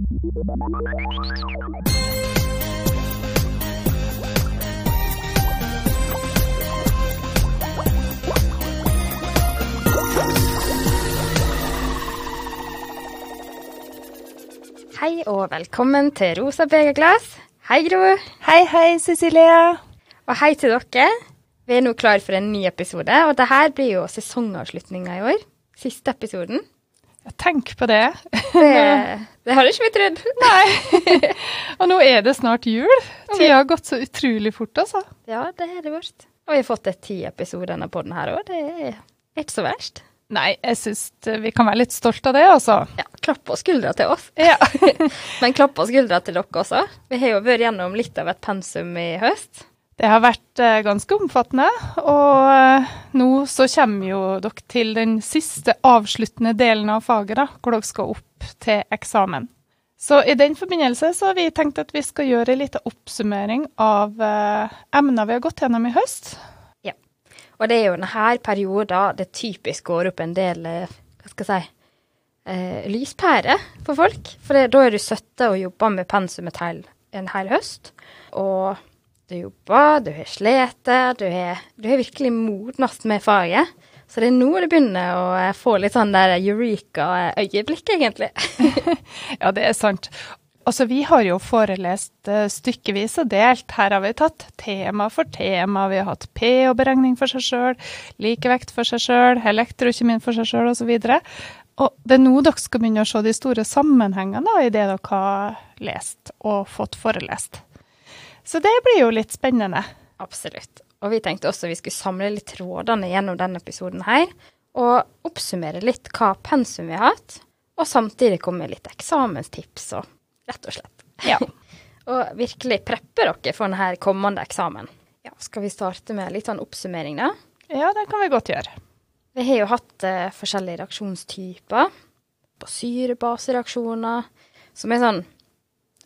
Hei og velkommen til Rosa begerglass. Hei, Gro. Hei, hei, Cecilie. Og hei til dere. Vi er nå klar for en ny episode, og det her blir jo sesongavslutninga i år. Siste episoden. Tenk på det. Det, det hadde ikke vi trodd. Nei. og nå er det snart jul. Tida har gått så utrolig fort, altså. Ja, det har det vært. Og vi har fått et ti episoder på den her òg. Det er ikke så verst. Nei, jeg syns vi kan være litt stolte av det, altså. Ja, klapp på skuldra til oss. Ja. Men klapp på skuldra til dere også. Vi har jo vært gjennom litt av et pensum i høst. Det har vært eh, ganske omfattende, og eh, nå så kommer jo dere til den siste avsluttende delen av faget, da, hvor dere skal opp til eksamen. Så i den forbindelse så har vi tenkt at vi skal gjøre en liten oppsummering av eh, emner vi har gått gjennom i høst. Ja. Og det er jo denne perioden det typisk går opp en del eh, hva skal jeg si, eh, lyspærer for folk. For det, da er du 17 og jobber med pensumet en hel høst. Og du jobber, du har slitt, du har, du har virkelig modnast med faget. Så det er nå det begynner å eh, få litt sånn der eureka-øyeblikk, egentlig. Ja, det er sant. Altså, vi har jo forelest eh, stykkevis og delt. Her har vi tatt tema for tema. Vi har hatt P-og-beregning for seg sjøl, likevekt for seg sjøl, elektrokjemien for seg sjøl osv. Og det er nå dere skal begynne å se de store sammenhengene i det dere har lest og fått forelest. Så det blir jo litt spennende. Absolutt. Og vi tenkte også vi skulle samle litt trådene gjennom denne episoden her, og oppsummere litt hva pensum vi har hatt, og samtidig komme med litt eksamenstips og rett og slett. Ja. og virkelig preppe dere for denne kommende eksamen. Ja, skal vi starte med litt sånn oppsummering, da? Ja, det kan vi godt gjøre. Vi har jo hatt eh, forskjellige reaksjonstyper. På syrebasereaksjoner, som er sånn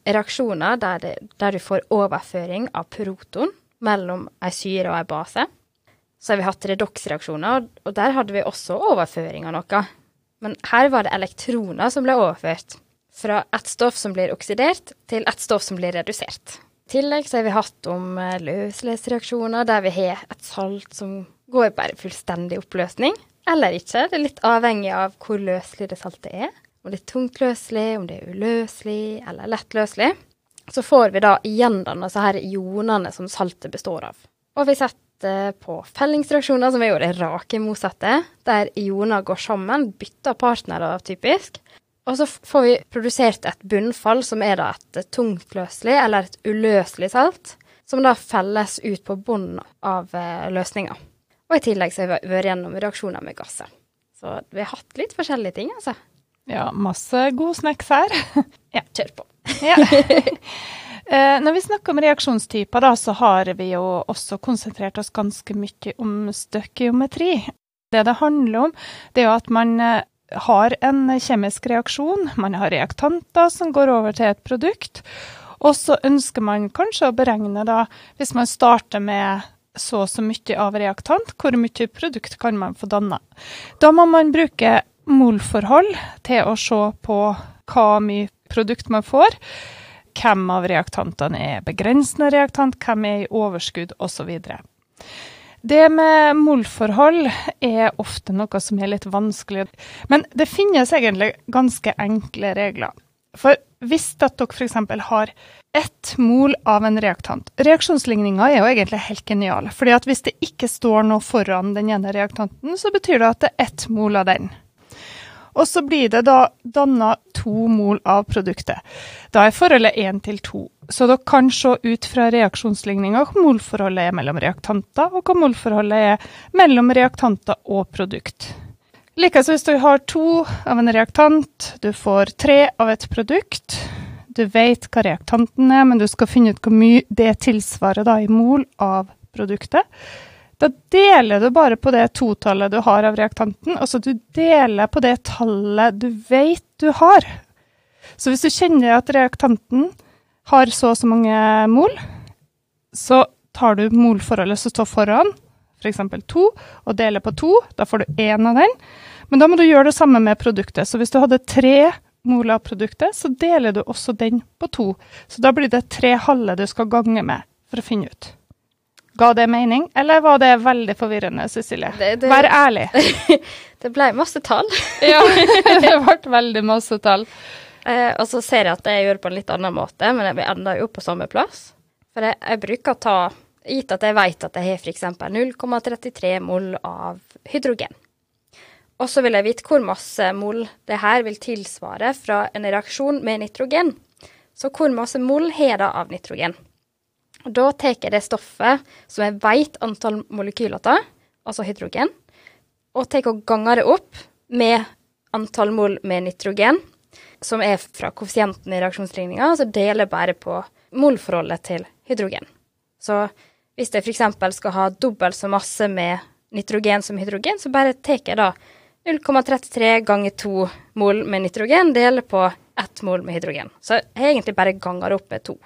reaksjoner der, det, der du får overføring av proton mellom ei syre og ei base. Så har vi hatt redoksreaksjoner, og der hadde vi også overføring av noe. Men her var det elektroner som ble overført. Fra et stoff som blir oksidert, til et stoff som blir redusert. I tillegg så har vi hatt om eh, der vi har et salt som går bare fullstendig oppløsning. Eller ikke. Det er litt avhengig av hvor løslig det saltet er. Om det er tungtløselig, om det er uløselig eller lettløselig. Så får vi da igjen disse her ionene som saltet består av. Og vi setter på fellingsreaksjoner, som er jo det rake motsatte, der ioner går sammen, bytter partnere typisk. Og så får vi produsert et bunnfall, som er da et tungtløselig eller et uløselig salt, som da felles ut på bunnen av eh, løsninga. Og i tillegg så har vi vært gjennom reaksjoner med gasser. Så vi har hatt litt forskjellige ting, altså. Ja, masse god snacks her. Ja, kjør på. Ja. Eh, Når vi snakker om reaksjonstyper, da, så har vi jo også konsentrert oss ganske mye om støkkiometri. Det det handler om, det er jo at man eh, har en kjemisk reaksjon. Man har reaktanter som går over til et produkt. Og så ønsker man kanskje å beregne, da, hvis man starter med så og så mye av reaktant, hvor mye produkt kan man få danna. Da må man bruke molforhold til å se på hva mye produkt man får. Hvem av reaktantene er begrensende reaktant, hvem er i overskudd osv. Det med molforhold er ofte noe som er litt vanskelig. Men det finnes egentlig ganske enkle regler. For hvis at dere f.eks. har ett mol av en reaktant Reaksjonsligninga er jo egentlig helt genial. fordi at hvis det ikke står noe foran den ene reaktanten, så betyr det at det er ett mol av den. Og så blir det da danna to mol av produktet. Da er forholdet én til to. Så dere kan se ut fra reaksjonsligninga hva molforholdet er mellom reaktanter, og hva molforholdet er mellom reaktanter og produkt. Likeså hvis du har to av en reaktant, du får tre av et produkt. Du vet hva reaktanten er, men du skal finne ut hvor mye det tilsvarer da i mol av produktet. Da deler du bare på det totallet du har av reaktanten, altså du deler på det tallet du vet du har. Så hvis du kjenner at reaktanten har så og så mange mol, så tar du molforholdet som står foran, f.eks. For to, og deler på to. Da får du én av den. Men da må du gjøre det samme med produktet. Så hvis du hadde tre mol av produktet, så deler du også den på to. Så da blir det tre halve du skal gange med for å finne ut. Ga det mening, eller var det veldig forvirrende, Cecilie? Det- det- Vær ærlig. Det ble masse tall. ja, det ble veldig masse tall. Eh, og så ser jeg at jeg gjør det på en litt annen måte, men jeg ender jo på samme plass. For jeg, jeg bruker å ta Gitt at jeg vet at jeg har f.eks. 0,33 mol av hydrogen. Og så vil jeg vite hvor masse mol det her vil tilsvare fra en reaksjon med nitrogen. Så hvor masse mol har da av nitrogen? Da tar jeg det stoffet som jeg vet antall molekyler av, altså hydrogen, og tar og ganger det opp med antall mol med nitrogen, som er fra koeffisienten i reaksjonsligninga, og så deler jeg bare på molforholdet til hydrogen. Så hvis jeg f.eks. skal ha dobbelt så masse med nitrogen som hydrogen, så bare tar jeg da 0,33 ganger 2 mol med nitrogen deler på 1 mol med hydrogen. Så jeg egentlig bare ganger opp med 2.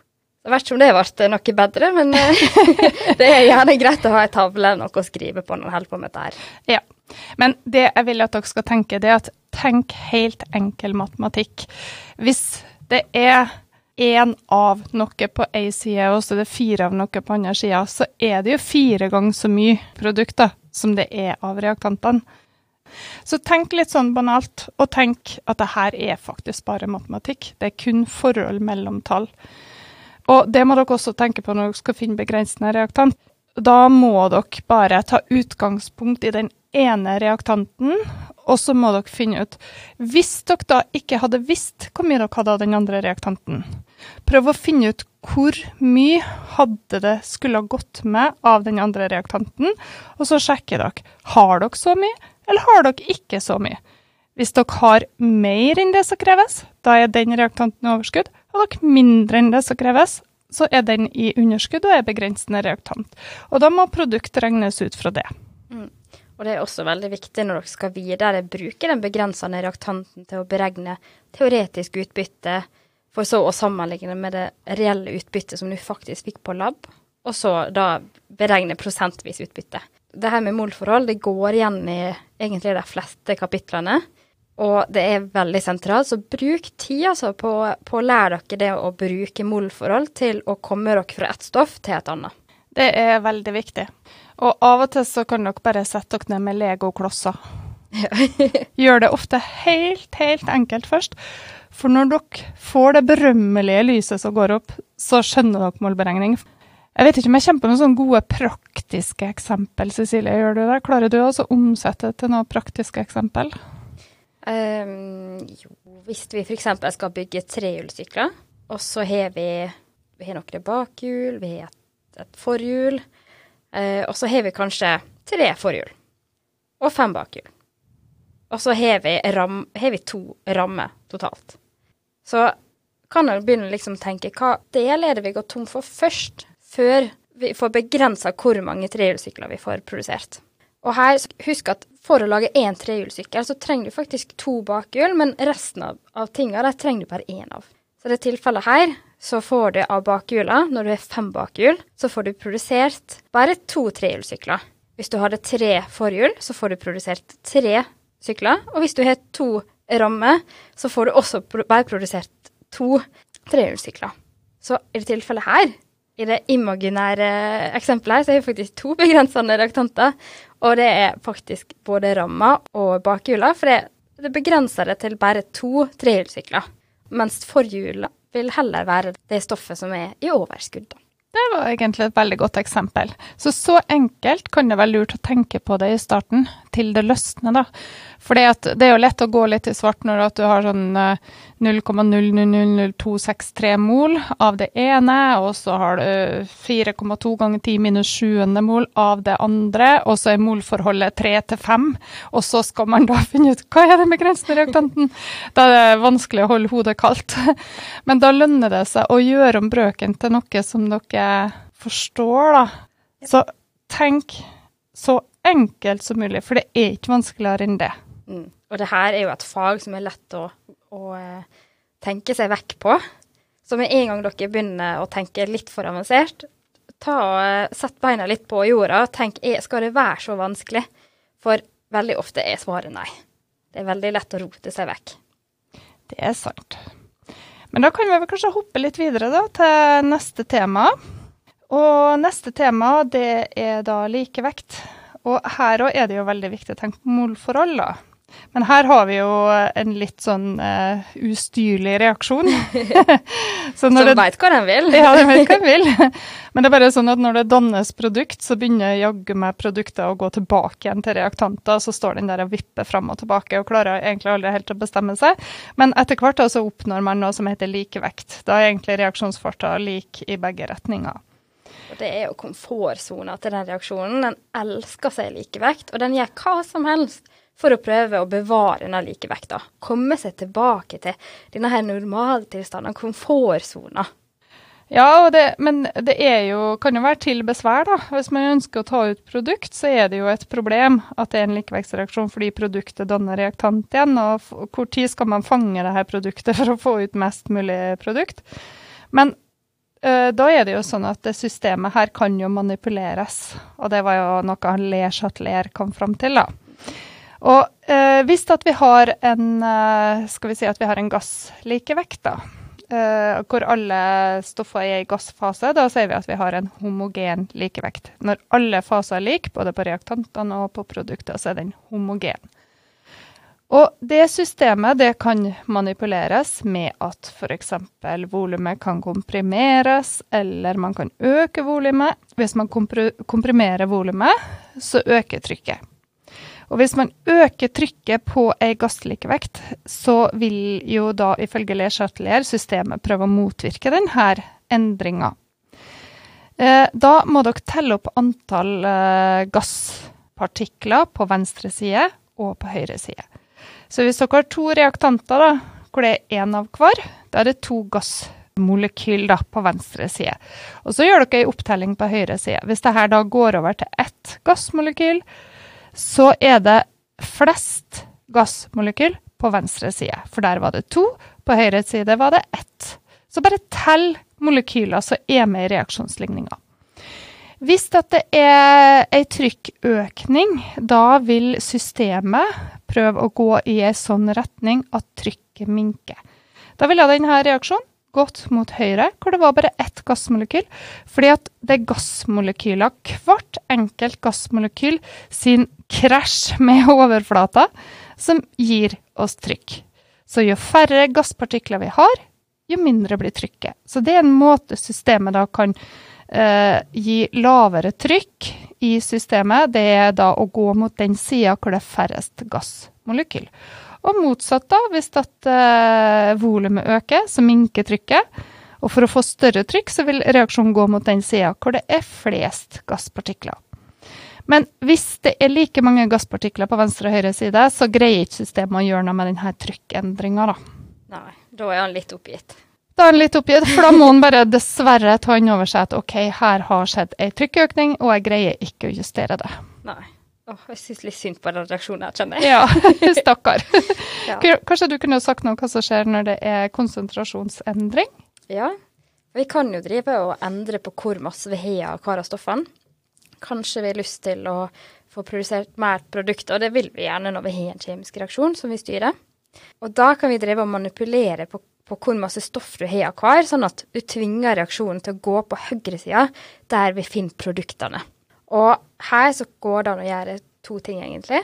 Det vet ikke om det ble noe bedre, men eh, det er gjerne greit å ha ei tavle eller noe å skrive på når en holder på med dette. Ja. Men det jeg vil at dere skal tenke, det er at tenk helt enkel matematikk. Hvis det er én av noe på én side, og så er det fire av noe på andre sida, så er det jo fire ganger så mye produkter som det er av reaktantene. Så tenk litt sånn banalt, og tenk at det her er faktisk bare matematikk. Det er kun forhold mellom tall. Og det må dere også tenke på når dere skal finne begrensende reaktant. Da må dere bare ta utgangspunkt i den ene reaktanten, og så må dere finne ut Hvis dere da ikke hadde visst hvor mye dere hadde av den andre reaktanten, prøv å finne ut hvor mye hadde det skulle ha gått med av den andre reaktanten, og så sjekker dere har dere så mye, eller har dere ikke så mye. Hvis dere har mer enn det som kreves, da er den reaktanten i overskudd. Har dere mindre enn det som kreves, så er den i underskudd og er begrensende reaktant. Og da må produktet regnes ut fra det. Og det er også veldig viktig når dere skal videre bruke den begrensende reaktanten til å beregne teoretisk utbytte, for så å sammenligne med det reelle utbyttet som du faktisk fikk på lab, og så da beregne prosentvis utbytte. Det her med molforhold det går igjen i egentlig de fleste kapitlene, og det er veldig sentralt, så bruk tid altså på, på å lære dere det å bruke molforhold til å komme dere fra ett stoff til et annet. Det er veldig viktig. Og av og til så kan dere bare sette dere ned med legoklosser. Gjør det ofte helt, helt enkelt først. For når dere får det berømmelige lyset som går opp, så skjønner dere målberegning. Jeg vet ikke om jeg kommer på noen sånne gode praktiske eksempel, Cecilie. Gjør du det? Klarer du å omsette det til noen praktiske eksempel? Ehm, jo, hvis vi f.eks. skal bygge trehjulssykler, og så har vi, vi har noen bakhjul, vi har et, et forhjul, uh, og så har vi kanskje tre forhjul og fem bakhjul. Og så har vi, ram, har vi to rammer totalt. Så kan en begynne liksom tenke hva del er det vi går tom for først, før vi får begrensa hvor mange trehjulssykler vi får produsert. Og her, husk at for å lage én trehjulssykkel, så trenger du faktisk to bakhjul, men resten av, av tinga der trenger du bare én av. Så i det tilfellet her, så får du av bakhjula, når du har fem bakhjul, så får du produsert bare to trehjulssykler. Hvis du hadde tre forhjul, så får du produsert tre sykler. Og hvis du har to rammer, så får du også bare produsert to trehjulssykler. Så i det tilfellet her, i det imaginære eksempelet her, så er det faktisk to begrensende reaktanter. Og det er faktisk både ramma og bakhjula, for det, begrenser det til bare to trehjulssykler. Mens forhjula vil heller være det stoffet som er i overskudd. Det var egentlig et veldig godt eksempel. Så så enkelt kan det være lurt å tenke på det i starten, til det løsner, da. For det er jo lett å gå litt i svart når du har sånn 0,000263 mol av det ene, og så har du 4,2 ganger 10 minus 7 mol av det andre, og så er molforholdet 3 til 5, og så skal man da finne ut hva er det med grensen i reaktanten? Da er det vanskelig å holde hodet kaldt. Men da lønner det seg å gjøre om brøken til noe som dere forstår, da. Så tenk så enkelt som mulig, for det er ikke vanskeligere enn det. Mm. Og det her er jo et fag som er lett å, å eh, tenke seg vekk på. Så med en gang dere begynner å tenke litt for avansert, ta eh, sett beina litt på jorda og tenk skal det være så vanskelig? For veldig ofte er svaret nei. Det er veldig lett å rote seg vekk. Det er sant. Men da kan vi vel kanskje hoppe litt videre da, til neste tema. Og neste tema det er da likevekt. Og her òg er det jo veldig viktig å tenke på målforhold. da. Men her har vi jo en litt sånn uh, ustyrlig reaksjon. Som det, veit hva den vil. ja, den vet hva den vil. Men det er bare sånn at når det dannes produkt, så begynner jaggu meg produkter å gå tilbake igjen til reaktanter. Så står den der og vipper fram og tilbake og klarer egentlig aldri helt å bestemme seg. Men etter hvert så oppnår man noe som heter likevekt. Da er egentlig reaksjonsfarta lik i begge retninger. Og Det er jo komfortsona til den reaksjonen. Den elsker seg likevekt, og den gjør hva som helst for å prøve å bevare denne likevekta. Komme seg tilbake til denne her normaltilstanden, komfortsona. Ja, det, men det jo, kan jo være til besvær, da. Hvis man ønsker å ta ut produkt, så er det jo et problem at det er en likevektsreaksjon fordi produktet danner reaktant igjen. Og hvor tid skal man fange det her produktet for å få ut mest mulig produkt? Men øh, da er det jo sånn at det systemet her kan jo manipuleres. Og det var jo noe Le Chatelier kom fram til, da. Og eh, hvis at vi har en eh, skal vi si at vi har en gasslikevekt, da, eh, hvor alle stoffer er i gassfase, da sier vi at vi har en homogen likevekt. Når alle faser er like, både på reaktantene og på produkter, så er den homogen. Og det systemet det kan manipuleres med at f.eks. volumet kan komprimeres, eller man kan øke volumet. Hvis man komprimerer volumet, så øker trykket. Og hvis man øker trykket på ei gasslikevekt, så vil jo da ifølge Le Chatelier systemet prøve å motvirke denne endringa. Eh, da må dere telle opp antall eh, gasspartikler på venstre side og på høyre side. Så hvis dere har to reaktanter, da, hvor det er én av hver, da er det to gassmolekyl da, på venstre side. Og så gjør dere ei opptelling på høyre side. Hvis dette da går over til ett gassmolekyl, så er det flest gassmolekyl på venstre side. For der var det to, på høyre side var det ett. Så bare tell molekyler som er med i reaksjonsligninga. Hvis det er ei trykkøkning, da vil systemet prøve å gå i ei sånn retning at trykket minker. Da vil denne reaksjonen gått mot høyre, hvor det var bare ett gassmolekyl. Fordi at det er gassmolekyler, hvert enkelt gassmolekyl sin krasj med overflata, som gir oss trykk. Så jo færre gasspartikler vi har, jo mindre blir trykket. Så det er en måte systemet da kan eh, gi lavere trykk i systemet. Det er da å gå mot den sida hvor det er færrest gassmolekyl. Og motsatt, da, hvis at uh, volumet øker, så minker trykket. Og for å få større trykk, så vil reaksjonen gå mot den sida hvor det er flest gasspartikler. Men hvis det er like mange gasspartikler på venstre og høyre side, så greier ikke systemet å gjøre noe med denne trykkendringa, da. Nei, da er han litt oppgitt. Da er han litt oppgitt, for da må han bare dessverre ta inn over seg at OK, her har skjedd ei trykkøkning, og jeg greier ikke å justere det. Nei. Oh, jeg syns litt synd på den reaksjonen her, kjenner jeg. Ja, stakkar. ja. Kanskje du kunne sagt noe om hva som skjer når det er konsentrasjonsendring? Ja, vi kan jo drive og endre på hvor masse vi har av hver av stoffene. Kanskje vi har lyst til å få produsert mer produkter, og det vil vi gjerne når vi har en kjemisk reaksjon som vi styrer. Og da kan vi drive og manipulere på, på hvor masse stoff du har av hver, sånn at du tvinger reaksjonen til å gå på høyresida, der vi finner produktene. Og her så går det an å gjøre to ting, egentlig.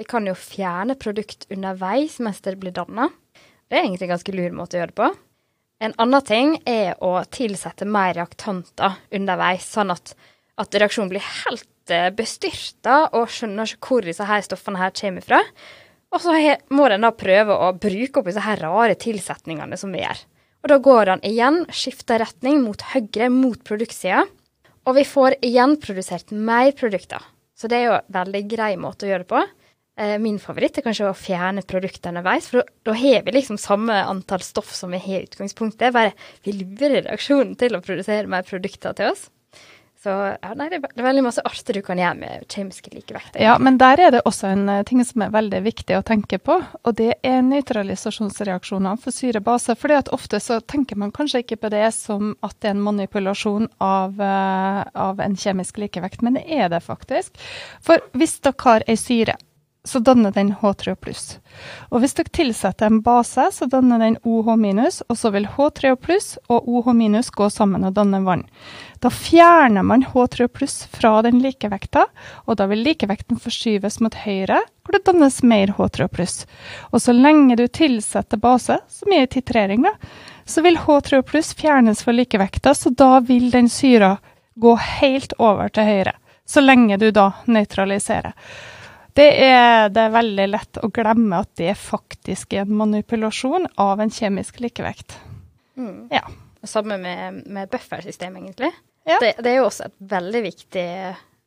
Vi kan jo fjerne produkt underveis mens det blir danna. Det er egentlig en ganske lur måte å gjøre det på. En annen ting er å tilsette mer reaktanter underveis, sånn at, at reaksjonen blir helt eh, bestyrta og skjønner ikke hvor disse her stoffene her kommer fra. Og så må den da prøve å bruke opp disse her rare tilsetningene som vi gjør. Og da går den igjen, skifter retning mot høyre, mot produktsida. Og vi får igjen produsert mer produkter. Så det er jo en veldig grei måte å gjøre det på. Eh, min favoritt er kanskje å fjerne produktene underveis, for da har vi liksom samme antall stoff som vi har i utgangspunktet. Bare vi lurer reaksjonen til å produsere mer produkter til oss. Så ja, nei, det er veldig masse arter du kan gjøre med kjemiske likevekter. Ja, men der er det også en eh, ting som er veldig viktig å tenke på, og det er nøytralisasjonsreaksjoner for syrebase. fordi at ofte så tenker man kanskje ikke på det som at det er en manipulasjon av, uh, av en kjemisk likevekt, men det er det faktisk. For hvis dere har ei syre så danner den H3O pluss. Og hvis dere tilsetter en base, så danner den OH minus, og så vil H3O pluss og OH minus gå sammen og danne vann. Da fjerner man H3O pluss fra den likevekta, og da vil likevekten forskyves mot høyre, hvor det dannes mer H3O pluss. Og så lenge du tilsetter base, som er titrering, så vil H3O pluss fjernes fra likevekta, så da vil den syra gå helt over til høyre. Så lenge du da nøytraliserer. Det er, det er veldig lett å glemme at det faktisk er en manipulasjon av en kjemisk likevekt. Mm. Ja. Samme med, med buffersystemet, egentlig. Ja. Det, det, er jo også et veldig viktig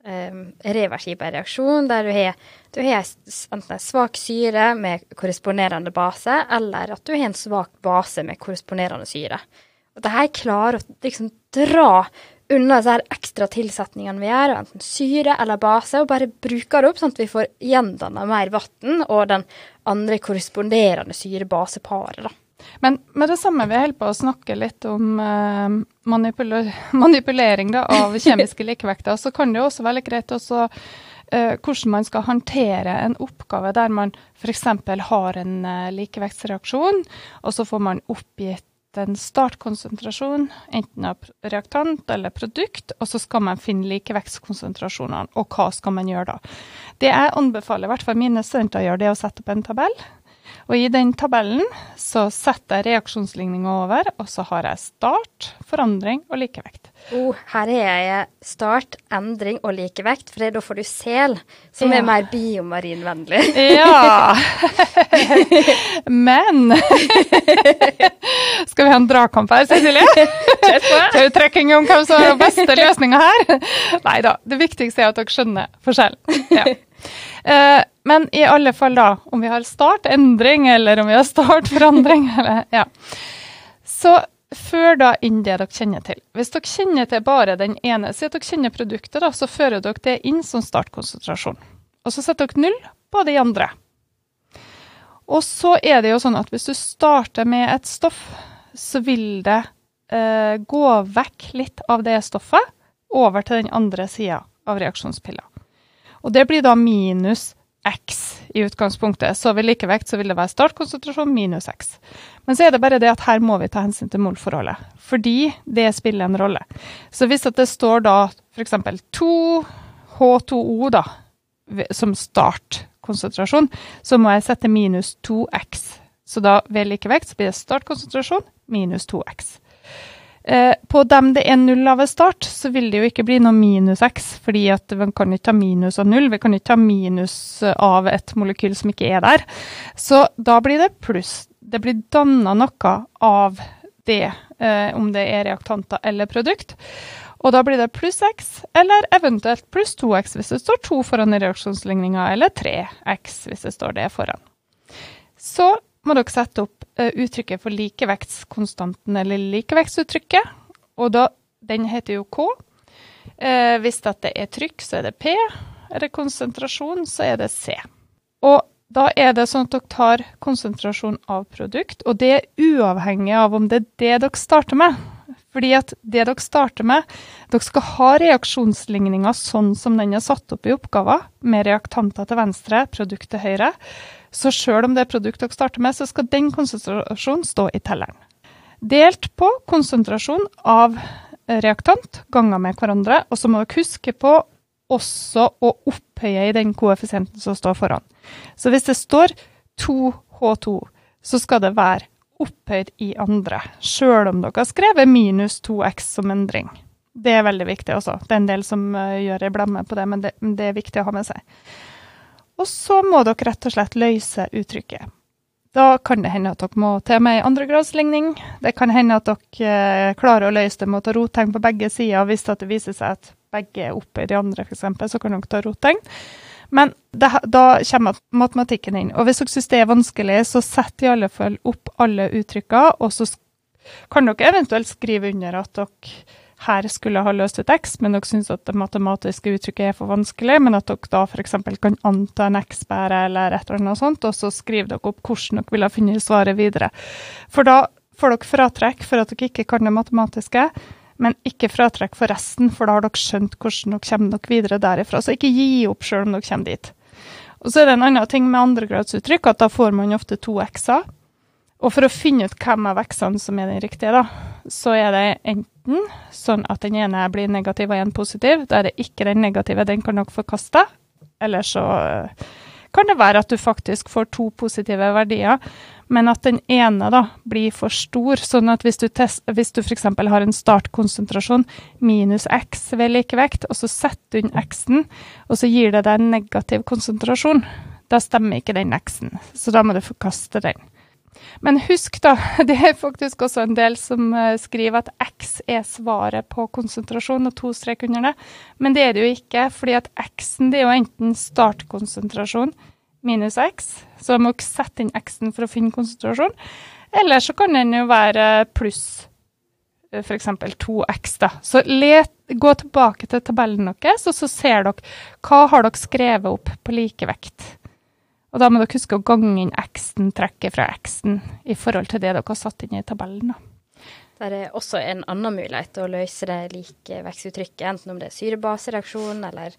um, reversibel reaksjon, der du har, du har enten en svak syre med korresponderende base, eller at du har en svak base med korresponderende syre. Og dette klarer å liksom dra unna disse ekstra tilsetningene vi gjør, enten syre eller base, og bare bruker det opp sånn at vi får gjendanna mer vann og den andre korresponderende syre-base-paret. Men med det samme vi holder på å snakke litt om uh, manipul manipulering da, av kjemiske likevekter, så kan det jo også være greit også uh, hvordan man skal håndtere en oppgave der man f.eks. har en uh, likevektsreaksjon, og så får man oppgitt en startkonsentrasjon, enten av reaktant eller produkt, og så skal man finne likevektskonsentrasjonene. Og hva skal man gjøre da? Det jeg anbefaler i hvert fall mine studenter å gjøre, det er å sette opp en tabell. Og i den tabellen så setter jeg reaksjonsligninga over, og så har jeg start, forandring og likevekt. Oh, her har jeg start, endring og likevekt, for da får du sel, som ja. er mer biomarinvennlig. ja. Men Skal vi ha en dragkamp her, Cecilie? Tautrekking om hvem som er den beste løsninga her? Nei da. Det viktigste er at dere skjønner forskjellen. Ja. Uh, men i alle fall, da, om vi har startendring eller om vi har startforandring, eller Ja. Så før da inn det dere kjenner til. Hvis dere kjenner til bare den ene, si dere kjenner produktet, da, så fører dere det inn som startkonsentrasjon. Og så setter dere null på de andre. Og så er det jo sånn at hvis du starter med et stoff, så vil det eh, gå vekk litt av det stoffet over til den andre sida av reaksjonspilla. Og det blir da minus X i utgangspunktet. Så ved likevekt så vil det være startkonsentrasjon minus X. Men så er det bare det at her må vi ta hensyn til molforholdet, fordi det spiller en rolle. Så hvis det står da f.eks. 2 H2O da, som startkonsentrasjon, så må jeg sette minus 2X. Så da ved likevekt så blir det startkonsentrasjon minus 2X. Eh, på dem det er null av ved start, så vil det jo ikke bli noe minus x, fordi at man kan ikke ta minus av null. Vi kan ikke ta minus av et molekyl som ikke er der. Så da blir det pluss. Det blir danna noe av det, eh, om det er reaktanter eller produkt. Og da blir det pluss x, eller eventuelt pluss 2x hvis det står 2 foran i reaksjonsligninga, eller 3x hvis det står det foran. Så må dere sette opp uh, uttrykket for likevektskonstanten, eller likevektsuttrykket. Og da, den heter jo K. Uh, hvis det er trykk, så er det P. Er det konsentrasjon, så er det C. Og da er det sånn at dere tar konsentrasjon av produkt, og det er uavhengig av om det er det dere starter med. Fordi at det dere starter med, dere skal ha reaksjonsligninga sånn som den er satt opp i oppgaven, med reaktanter til venstre, produkt til høyre. Så sjøl om det er produkt dere starter med, så skal den konsentrasjonen stå i telleren. Delt på konsentrasjon av reaktant ganger med hverandre, og så må dere huske på også å opphøye i den koeffisienten som står foran. Så hvis det står 2H2, så skal det være opphøyd i andre, sjøl om dere har skrevet minus 2x som endring. Det er veldig viktig også. Det er en del som uh, gjør ei blemme på det, men det, det er viktig å ha med seg. Og så må dere rett og slett løse uttrykket. Da kan det hende at dere må til med ei andregradsligning. Det kan hende at dere eh, klarer å løse det med å ta rottegn på begge sider. Hvis det viser seg at begge er oppe i de andre, f.eks., så kan dere ta rottegn. Men det, da kommer matematikken inn. Og hvis dere syns det er vanskelig, så sett i alle fall opp alle uttrykkene, og så kan dere eventuelt skrive under at dere her skulle ha løst et x, men dere syns at det matematiske uttrykket er for vanskelig, men at dere da f.eks. kan anta en x-bære eller et eller annet sånt, og så skriver dere opp hvordan dere ville ha funnet svaret videre. For da får dere fratrekk for at dere ikke kan det matematiske, men ikke fratrekk for resten, for da har dere skjønt hvordan dere kommer dere videre derifra. Så ikke gi opp sjøl om dere kommer dit. Og så er det en annen ting med andregradsuttrykk, at da får man ofte to x-er. Og for å finne ut hvem av x-ene som er den riktige, da, så er det enten sånn at den ene blir negativ og en positiv. Da er det ikke den negative, den kan dere forkaste. Eller så eh, kan det være at du faktisk får to positive verdier, men at den ene da blir for stor. Sånn at hvis du, test, hvis du f.eks. har en startkonsentrasjon minus x ved likevekt, og så setter du inn x-en, og så gir det deg en negativ konsentrasjon, da stemmer ikke den x-en. Så da må du forkaste den. Men husk, da, det er faktisk også en del som eh, skriver at x er svaret på konsentrasjon, og to strek under det. Men det er det jo ikke, fordi at x-en det er jo enten startkonsentrasjon minus x, så må dere sette inn x-en for å finne konsentrasjon. Eller så kan den jo være pluss eh, f.eks. 2x. da. Så let, gå tilbake til tabellen deres, og så ser dere hva har dere skrevet opp på likevekt. Og da må dere huske å gange inn x-en, trekke fra x-en, i forhold til det dere har satt inn i tabellen. Det er også en annen mulighet til å løse det like vekstuttrykket, enten om det er syrebasereaksjon eller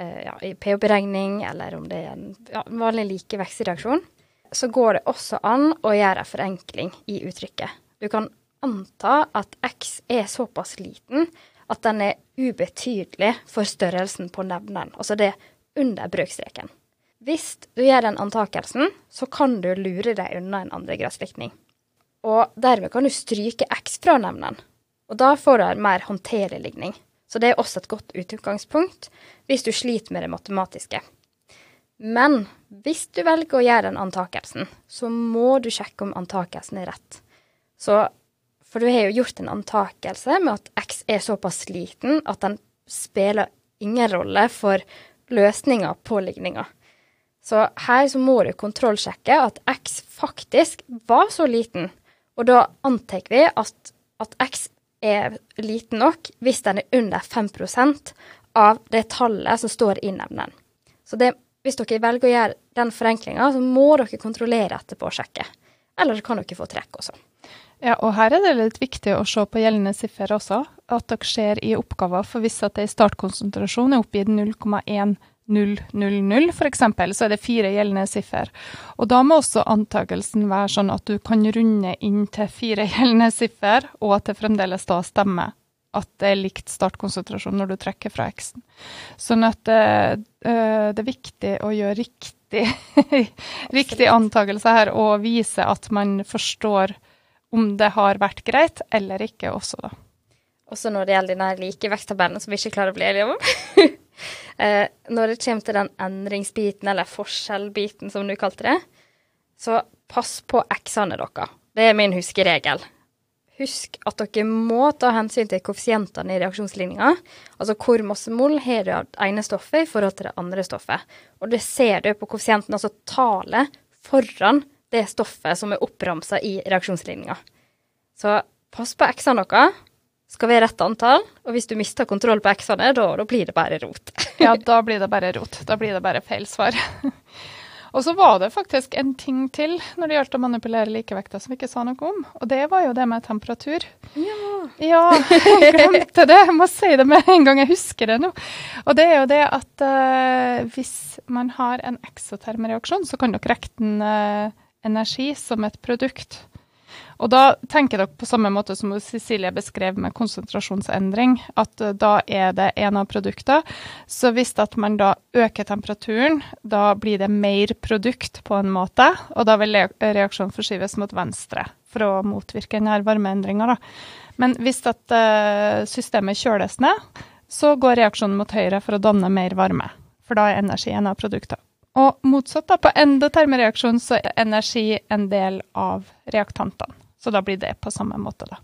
Eh, ja, pH-beregning, eller om det er en ja, vanlig likevektsreaksjon, så går det også an å gjøre en forenkling i uttrykket. Du kan anta at x er såpass liten at den er ubetydelig for størrelsen på nevneren, altså det under brøkstreken. Hvis du gjør den antakelsen, så kan du lure deg unna en andregradslikning. Og dermed kan du stryke x fra nevnen, og da får du en mer håndterlig ligning. Så det er også et godt utgangspunkt hvis du sliter med det matematiske. Men hvis du velger å gjøre den antakelsen, så må du sjekke om antakelsen er rett. Så, for du har jo gjort en antakelse med at x er såpass liten at den spiller ingen rolle for løsninga på ligninga. Så her så må du kontrollsjekke at x faktisk var så liten, og da antar vi at, at x er liten nok hvis den er under 5% av det tallet som står i nevneren. Så det, hvis dere velger å gjøre den forenklinga, så må dere kontrollere etterpå og sjekke. Eller så kan dere få trekk også. Ja, og her er det litt viktig å se på gjeldende siffer også, at dere ser i oppgaver. For hvis at det startkonsentrasjon er oppgitt 0,1 000 f.eks., så er det fire gjeldende siffer. Og da må også antakelsen være sånn at du kan runde inn til fire gjeldende siffer, og at det fremdeles da stemmer at det er likt startkonsentrasjon når du trekker fra X-en. Sånn at det, eh, det, er viktig å gjøre riktig, riktig antakelse her, og vise at man forstår om det har vært greit eller ikke også, da. Også når det gjelder denne likevektstabellen som vi ikke klarer å bli enige om. Eh, når det kommer til den endringsbiten, eller forskjellbiten som du kalte det, så pass på x-ene deres. Det er min huskeregel. Husk at dere må ta hensyn til koeffisientene i reaksjonsligninga. Altså hvor masse mol har du av det ene stoffet i forhold til det andre stoffet. Og det ser du på koeffisienten, altså tallet foran det stoffet som er oppramsa i reaksjonsligninga. Så pass på x-ene deres skal være rett antall. Og hvis du mister kontroll på x-ene, da, da, blir det bare rot. ja, da blir det bare rot. Da blir det bare feil svar. og så var det faktisk en ting til når det gjaldt å manipulere likevekta som vi ikke sa noe om. Og det var jo det med temperatur. Ja. ja jeg glemte det. Jeg må si det med en gang jeg husker det nå. Og det er jo det at uh, hvis man har en eksotermreaksjon, så kan dere regne uh, energi som et produkt. Og da tenker dere på samme måte som Cecilie beskrev med konsentrasjonsendring, at eh, da er det en av produktene. Så hvis at man da øker temperaturen, da blir det mer produkt på en måte, og da vil reaksjonen forskyves mot venstre for å motvirke denne varmeendringa. Men hvis at eh, systemet kjøles ned, så går reaksjonen mot høyre for å danne mer varme. For da er energi en av produktene. Og motsatt, da, på endotermereaksjon så er energi en del av reaktantene. Så da blir det på samme måte, da.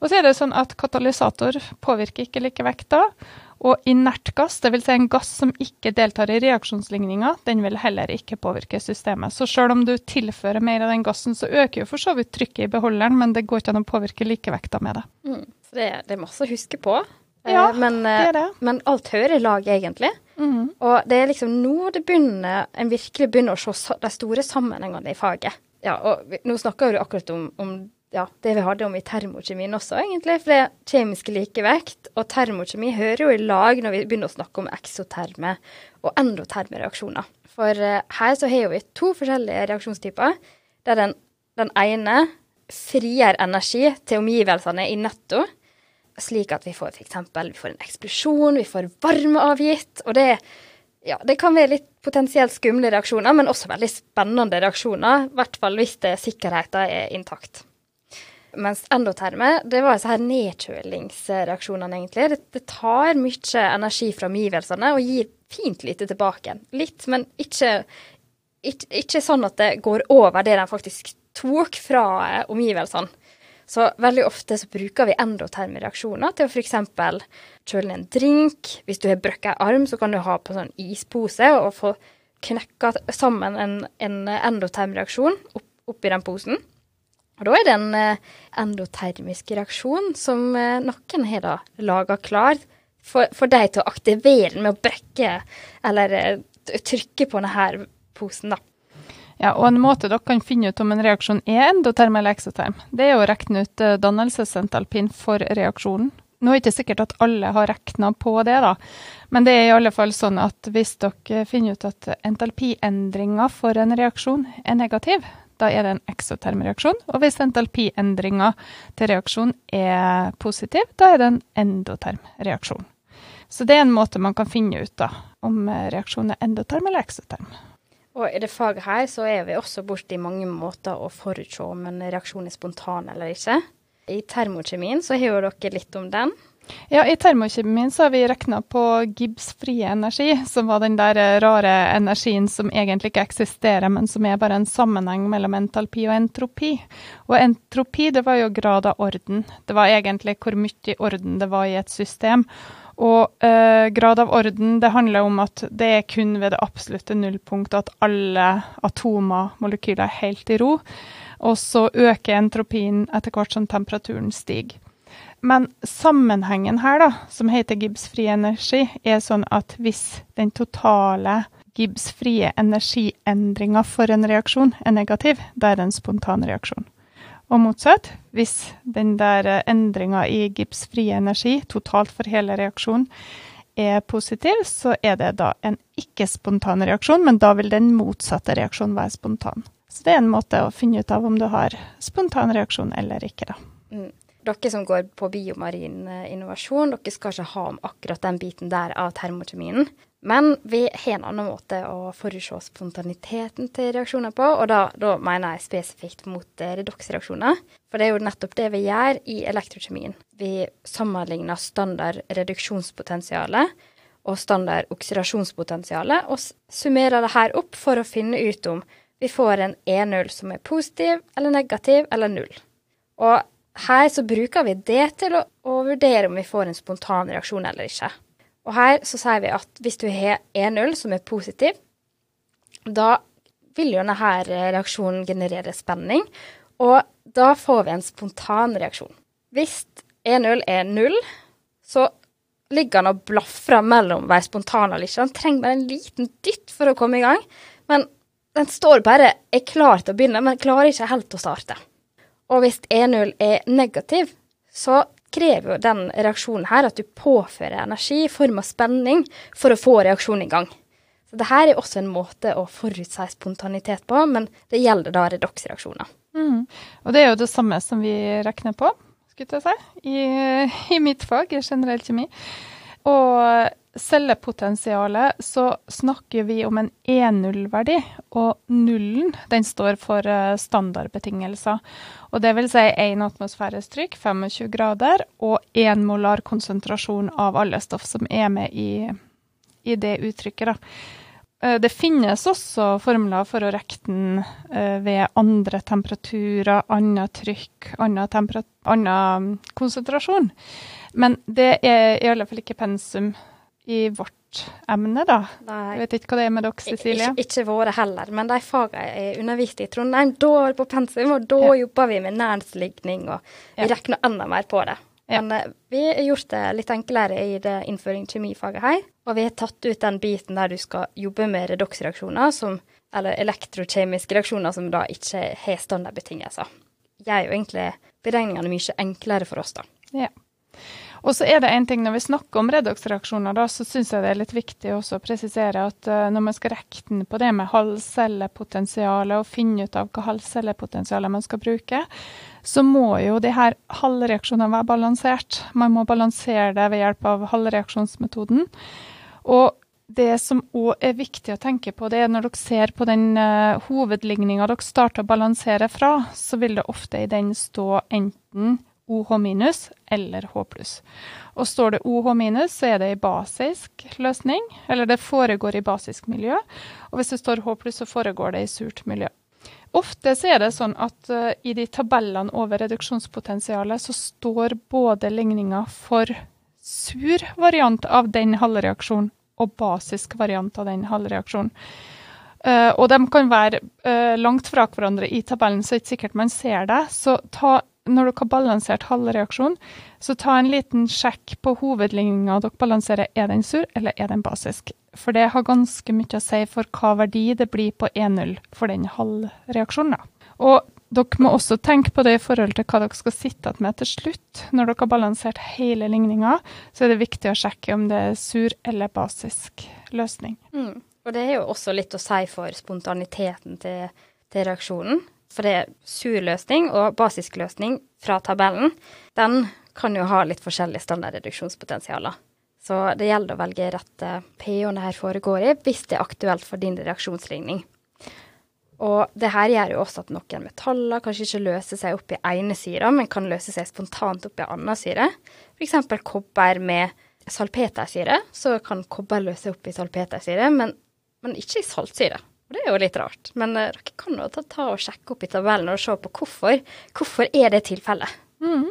Og så er det sånn at katalysator påvirker ikke likevekta. Og inert gass, dvs. Si en gass som ikke deltar i reaksjonsligninga, den vil heller ikke påvirke systemet. Så selv om du tilfører mer av den gassen, så øker jo for så vidt trykket i beholderen, men det går ikke an å påvirke likevekta med det. Mm. Så det, det, er masse å huske på. Ja, eh, men, det er det. men alt hører i lag, egentlig. Mm. Og det er liksom nå det begynner, en virkelig begynner å se de store sammenhengene i faget ja, og vi, nå snakker du akkurat om, om, ja, det vi hadde om i termokjemien også, egentlig. For det er kjemisk likevekt og termokjemi hører jo i lag når vi begynner å snakke om eksoterme og endoterme reaksjoner. For uh, her så har vi to forskjellige reaksjonstyper, der den, den ene frigjør energi til omgivelsene i netto, slik at vi får f.eks. vi en eksplosjon, vi får varme avgitt. Og det, ja, det kan være litt potensielt skumle reaksjoner, men også veldig spennende reaksjoner. I hvert fall hvis sikkerheten er intakt. Mens endoterme, det var disse her nedkjølingsreaksjonene, egentlig. Det, det tar mye energi fra omgivelsene og gir fint lite tilbake. Litt, men ikke, ikke, ikke sånn at det går over det de faktisk tok fra omgivelsene. Så veldig ofte så bruker vi endoterme reaksjoner til å f.eks. kjøle ned en drink. Hvis du har brukket arm, så kan du ha på sånn ispose og få knekka sammen en, en endotermreaksjon opp, oppi den posen. Og da er det en eh, endotermisk reaksjon som eh, noen har da laga klar for, for deg til å aktivere den med å brekke eller eh, trykke på denne posen, da. Ja, og En måte dere kan finne ut om en reaksjon er endoterm eller eksoterm, det er å regne ut eh, dannelsesentalpin for reaksjonen. Nå er det ikke sikkert at alle har regna på det, da. men det er i alle fall sånn at hvis dere finner ut at entalpiendringa for en reaksjon er negativ, da er det en eksoterm reaksjon. Og hvis entalpiendringa til reaksjon er positiv, da er det en endoterm reaksjon. Så det er en måte man kan finne ut da, om reaksjonen er endoterm eller eksoterm. Og i det faget her så er vi også borti mange måter å forutse om en reaksjon er spontan eller ikke. I termokjemien så har dere litt om den. Ja, i termokjemien så har vi regna på Gibbs-frie energi, som var den der eh, rare energien som egentlig ikke eksisterer, men som er bare en sammenheng mellom entalpi og entropi. Og entropi, det var jo grad av orden. Det var egentlig hvor mye orden det var i et system. Og eh, grad av orden, det handler om at det er kun ved det absolutte nullpunktet at alle atomer, molekyler, er helt i ro. Og så øker entropien etter hvert som temperaturen stiger. Men sammenhengen her, da, som heter Gibbs frie energi, er sånn at hvis den totale Gibbs-frie energiendringa for en reaksjon er negativ, da er det en spontan reaksjon. Og motsatt, hvis den der eh, endringa i Gibbs-frie energi totalt for hele reaksjonen er positiv, så er det da en ikke-spontan reaksjon, men da vil den motsatte reaksjonen være spontan. Så det er en måte å finne ut av om du har spontan reaksjon eller ikke, da. Mm. Dere som går på biomarin eh, innovasjon, dere skal ikke ha om akkurat den biten der av termokjemien. Men vi har en annen måte å forutse spontaniteten til reaksjoner på, og da, da mener jeg spesifikt mot eh, redoksreaksjoner. For det er jo nettopp det vi gjør i elektrokjemien. Vi sammenligner standard reduksjonspotensialet og standard oksidasjonspotensialet, og summerer det her opp for å finne ut om vi får en E0 som er positiv eller negativ eller null. Og her så bruker vi det til å, å vurdere om vi får en spontan reaksjon eller ikke. Og her så sier vi at hvis du har E0 som er positiv, da vil jo denne reaksjonen generere spenning, og da får vi en spontan reaksjon. Hvis E0 er null, så ligger han og blafrer mellom være spontan eller ikke. Han trenger bare en liten dytt for å komme i gang. Men den står bare er klar til å begynne, men klarer ikke helt å starte. Og hvis E0 er negativ, så krever jo den reaksjonen her at du påfører energi i form av spenning for å få reaksjonen i gang. Så det her er også en måte å forutse spontanitet på, men det gjelder da redoksreaksjoner. Mm. Og det er jo det samme som vi regner på, skulle jeg si, i, i mitt fag, i generell kjemi. Og cellepotensialet så snakker vi om en E0-verdi, og nullen den står for eh, standardbetingelser. Og det vil si én atmosfæres trykk, 25 grader, og én molar konsentrasjon av alle stoff som er med i, i det uttrykket. da. Eh, det finnes også formler for å rekke den eh, ved andre temperaturer, annet trykk, annen konsentrasjon. Men det er i alle fall ikke pensum i vårt emne, da. Nei. Jeg vet ikke hva det er med dere, Cecilie? Ikke, ikke våre heller, men de fagene jeg underviste i Trondheim, da var det på pensum, og da ja. jobba vi med næringsligning, og vi ja. regner enda mer på det. Ja. Men uh, vi har gjort det litt enklere i det innføring kjemifaget her, og vi har tatt ut den biten der du skal jobbe med redoksreaksjoner, som, eller elektrokjemiske reaksjoner som da ikke har standardbetingelser. gjør jo egentlig beregningene mye enklere for oss, da. Ja. Og så er det en ting Når vi snakker om redoksreaksjoner, da, så syns jeg det er litt viktig også å presisere at uh, når man skal regne på det med halvcellepotensialet og finne ut av hva halvcellepotensialet man skal bruke, så må jo de her halvreaksjonene være balansert. Man må balansere det ved hjelp av halvreaksjonsmetoden. Og det som òg er viktig å tenke på, det er når dere ser på den uh, hovedligninga dere starter å balansere fra, så vil det ofte i den stå enten OH eller H. Og står det OH så er det i basisk løsning, eller det foregår i basisk miljø. Og hvis det står H så foregår det i surt miljø. Ofte så er det sånn at uh, i de tabellene over reduksjonspotensialet, så står både ligninga for sur variant av den halvreaksjonen og basisk variant av den halvreaksjonen. Uh, og de kan være uh, langt fra hverandre i tabellen, så det er ikke sikkert man ser det. Så ta når dere har balansert halv reaksjon, så ta en liten sjekk på hovedligninga dere balanserer. Er den sur, eller er den basisk? For det har ganske mye å si for hva verdi det blir på 1-0 for den halvreaksjonen. Og dere må også tenke på det i forhold til hva dere skal sitte med til slutt. Når dere har balansert hele ligninga, så er det viktig å sjekke om det er sur eller basisk løsning. Mm. Og det er jo også litt å si for spontaniteten til, til reaksjonen. For det er sur løsning og basisk løsning fra tabellen. Den kan jo ha litt forskjellige standardreduksjonspotensialer. Så det gjelder å velge rett pH det her foregår i, hvis det er aktuelt for din reaksjonsligning. Og det her gjør jo også at noen metaller kanskje ikke løser seg opp i ene syre, men kan løse seg spontant opp i annen syre. F.eks. kobber med salpetersyre. Så kan kobber løse opp i salpetersyre, men, men ikke i saltsyre. Og det er jo litt rart. Men uh, dere kan jo ta, ta, og sjekke opp i tabellen og se på hvorfor. Hvorfor er det tilfellet? Mm.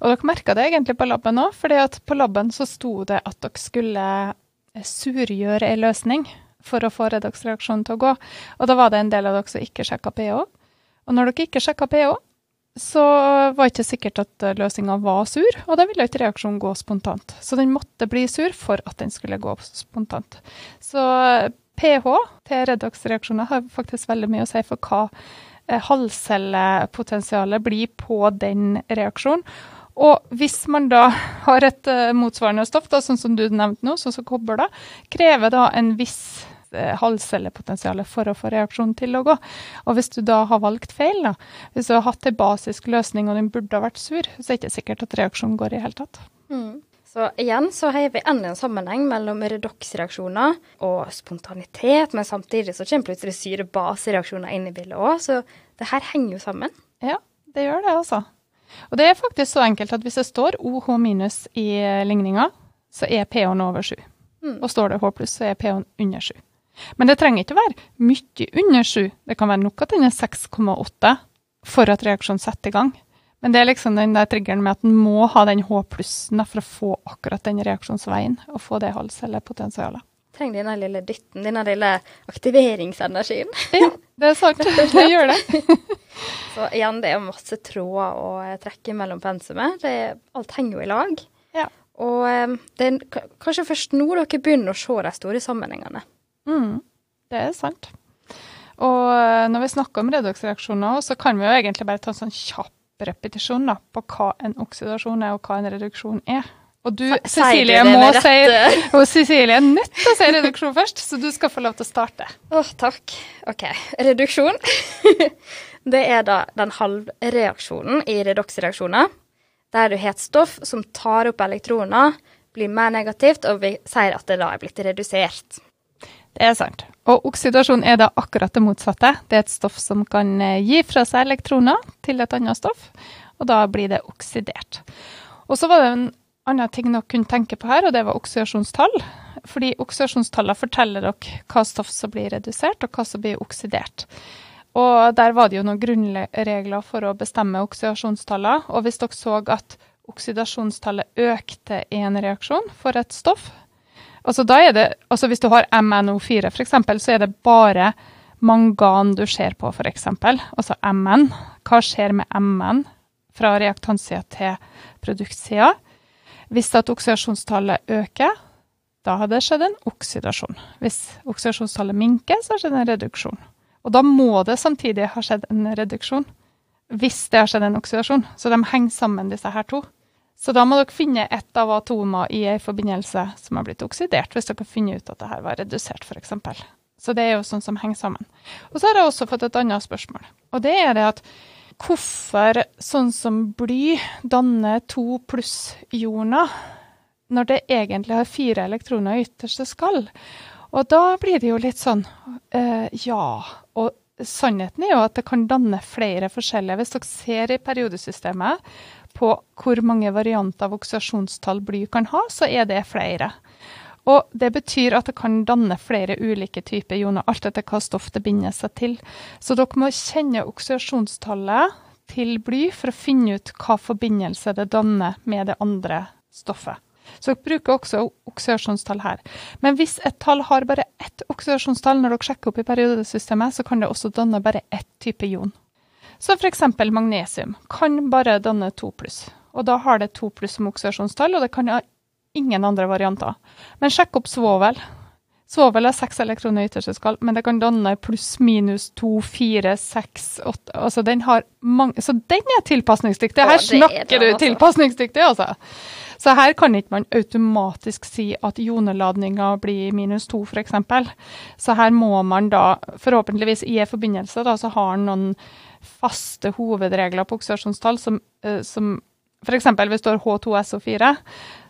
Og dere merka det egentlig på laben òg, for på laben så sto det at dere skulle eh, surgjøre ei løsning for å få redoksreaksjonen til å gå. Og da var det en del av dere som ikke sjekka pH. Og når dere ikke sjekka pH, så var det ikke sikkert at eh, løsninga var sur, og da ville ikke reaksjonen gå spontant. Så den måtte bli sur for at den skulle gå spontant. Så pH til redoksreaksjoner har faktisk veldig mye å si for hva eh, halvcellepotensialet blir på den reaksjonen. Og hvis man da har et uh, motsvarende stoff, da, sånn som du nevnte nå, sånn som kobber, da, krever da en viss uh, halvcellepotensial for å få reaksjonen til å gå. Og hvis du da har valgt feil, da, hvis du har hatt en basisk løsning og den burde ha vært sur, så er det ikke sikkert at reaksjonen går i hele tatt. Mm. Så igjen så har vi enda en sammenheng mellom redoksreaksjoner og spontanitet, men samtidig så kommer plutselig syre-base-reaksjoner inn i bildet òg, så det her henger jo sammen. Ja, det gjør det, altså. Og det er faktisk så enkelt at hvis det står OH minus i ligninga, så er pH-en over 7. Mm. Og står det H pluss, så er pH-en under 7. Men det trenger ikke å være mye under 7. Det kan være nok at den er 6,8 for at reaksjonen setter i gang. Men det er liksom den der triggeren med at en må ha den H-plussen for å få akkurat den reaksjonsveien og få det halvcellepotensialet. Trenger denne lille dytten, denne lille aktiveringsenergien. Ja, det er sant. Det gjør det. Så igjen, det er masse tråder å trekke mellom pensumet. alt henger jo i lag. Ja. Og eh, det er kanskje først nå dere begynner å se de store sammenhengene. Mm, det er sant. Og eh, når vi snakker om redoksreaksjoner, så kan vi jo egentlig bare ta en sånn kjapp repetisjon da, på hva en oksidasjon er, og hva en reduksjon er. Og du, Cecilie, må si, og Cecilie er nødt til å si reduksjon først, så du skal få lov til å starte. Åh, oh, takk. OK. Reduksjon. det er da den halvreaksjonen i redoksreaksjoner, der du har et stoff som tar opp elektroner, blir mer negativt, og vi sier at det da er blitt redusert. Det er sant. Og oksidasjon er da akkurat det motsatte. Det er et stoff som kan eh, gi fra seg elektroner til et annet stoff, og da blir det oksidert. Og så var det en annen ting dere kunne tenke på her, og det var oksidasjonstall. Fordi oksidasjonstallene forteller dere hva stoff som blir redusert, og hva som blir oksidert. Og der var det jo noen grunnregler for å bestemme oksidasjonstallene. Og hvis dere så at oksidasjonstallet økte i en reaksjon for et stoff, Altså, det, altså hvis du har MNO4 f.eks., så er det bare mangan du ser på, f.eks. Altså MN. Hva skjer med MN fra reaktansida til produktsida? Hvis at oksidasjonstallet øker, da har det skjedd en oksidasjon. Hvis oksidasjonstallet minker, så har det skjedd en reduksjon. Og da må det samtidig ha skjedd en reduksjon. hvis det har skjedd en oksidasjon. Så de henger sammen, disse her to. Så da må dere finne ett av atomer i en forbindelse som har blitt oksidert, hvis dere finner ut at det her var redusert, f.eks. Så det er jo sånn som henger sammen. Og så har jeg også fått et annet spørsmål. Og det er det at hvorfor sånn som bly danner to pluss-joner når det egentlig har fire elektroner i ytterste skall? Og da blir det jo litt sånn uh, ja. Og sannheten er jo at det kan danne flere forskjellige. Hvis dere ser i periodesystemet på hvor mange varianter av oksidasjonstall bly kan ha, så er det flere. Og det betyr at det kan danne flere ulike typer ioner, alt etter hva stoff det binder seg til. Så dere må kjenne oksidasjonstallet til bly for å finne ut hva forbindelse det danner med det andre stoffet. Så dere bruker også oksidasjonstall her. Men hvis et tall har bare ett oksidasjonstall når dere sjekker opp i periodesystemet, så kan det også danne bare ett type ion. Så f.eks. magnesium kan bare danne 2 pluss. Og da har det 2 pluss som oksidasjonstall, og det kan ha ingen andre varianter. Men sjekk opp svovel. Svovel har seks elektroner i ytterste skall, men det kan danne pluss, minus, to, fire, seks, åtte Altså den har mange Så den er tilpasningsdyktig. Her snakker du altså. tilpasningsdyktig, altså. Så her kan ikke man automatisk si at joneladninga blir minus to, f.eks. Så her må man da, forhåpentligvis i en forbindelse, da, så har noen faste hovedregler på oksidasjonstall som, uh, som f.eks. hvis det står H2SO4,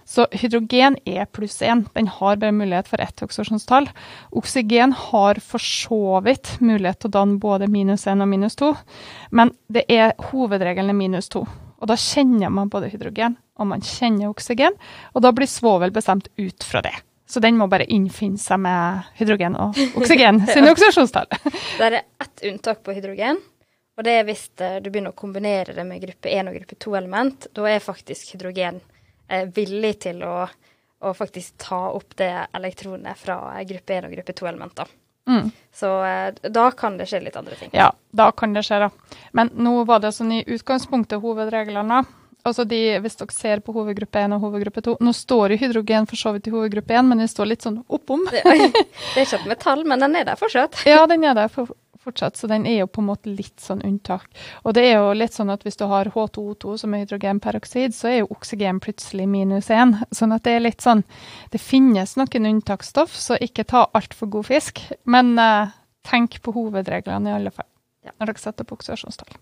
så hydrogen er pluss én. Den har bare mulighet for ett oksidasjonstall. Oksygen har for så vidt mulighet til å danne både minus én og minus to, men det er hovedregelen er minus to. Og da kjenner man både hydrogen og man kjenner oksygen, og da blir svovel bestemt ut fra det. Så den må bare innfinne seg med hydrogen og oksygen sine oksidasjonstall. Det er ett unntak på hydrogen, og det er hvis eh, du begynner å kombinere det med gruppe 1 og gruppe 2-element. Da er faktisk hydrogen er villig til å, å, faktisk ta opp det elektronet fra gruppe 1 og gruppe 2-elementer. Mm. Så eh, da kan det skje litt andre ting. Ja, da kan det skje, da. Men nå var det sånn i utgangspunktet hovedreglene. Altså de, Hvis dere ser på hovedgruppe 1 og hovedgruppe 2 Nå står jo hydrogen for så vidt i hovedgruppe 1, men den står litt sånn oppom. det, er ikke et metall, men den er der fortsatt. ja, den er der for, fortsatt, så den er jo på en måte litt sånn unntak. Og det er jo litt sånn at hvis du har H2O2 som er hydrogenperoksid, så er jo oksygen plutselig minus én. Sånn at det er litt sånn Det finnes noen unntaksstoff, så ikke ta altfor god fisk. Men uh, tenk på hovedreglene i alle fall, ja. når dere setter opp oksidasjonstall.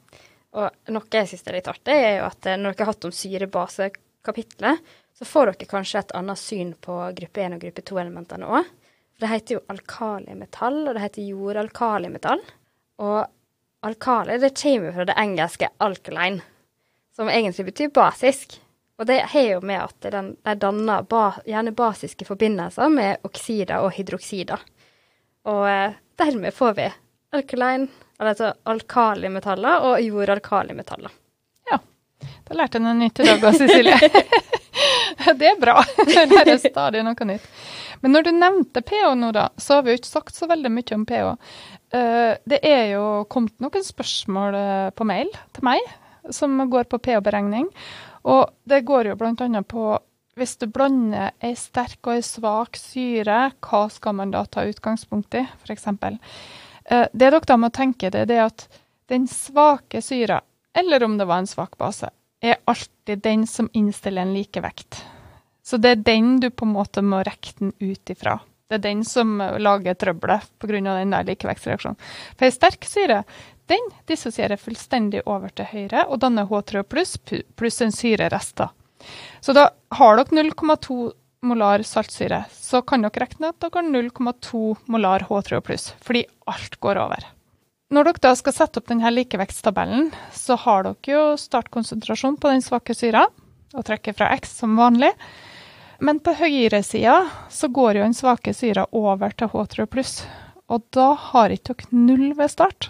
Og noe jeg syns er litt artig, er jo at eh, når dere har hatt om syrebase-kapitlet, så får dere kanskje et annet syn på gruppe 1 og gruppe 2-elementene òg. Det heter jo alkalimetall, og det heter jordalkalimetall. Og alkali det kommer fra det engelske 'alkaline', som egentlig betyr basisk. Og det har jo med at den, de danner ba, gjerne basiske forbindelser med oksider og hydroksider. Og eh, dermed får vi alkaline, altså alkalimetaller og jordalkalimetaller. Ja. Da lærte jeg noe nytt i dag òg, Cecilie. det er bra. Jeg lærer stadig noe nytt. Men når du nevnte pH nå, da, så har vi jo ikke sagt så veldig mye om pH. Uh, det er jo kommet noen spørsmål uh, på mail til meg som går på pH-beregning. Og det går jo bl.a. på hvis du blander ei sterk og ei svak syre, hva skal man da ta utgangspunkt i, f.eks.? Uh, det dere da må tenke, det er at den svake syra, eller om det var en svak base, er alltid den som innstiller en likevekt. Så det er den du på en måte må den ut ifra. Det er den som lager trøbbelet pga. den der likevektsreaksjonen. For ei sterk syre den dissosierer fullstendig over til høyre og danner H3 pluss pluss en syrerest. Så da har dere 0,2 molar saltsyre, så kan dere regne at dere har 0,2 molar H3 pluss, fordi alt går over. Når dere da skal sette opp denne likevektstabellen, så har dere jo startkonsentrasjon på den svake syra, og trekker fra X som vanlig. Men på høyresida så går jo den svake syra over til H3 pluss. Og da har ikke dere null ved start.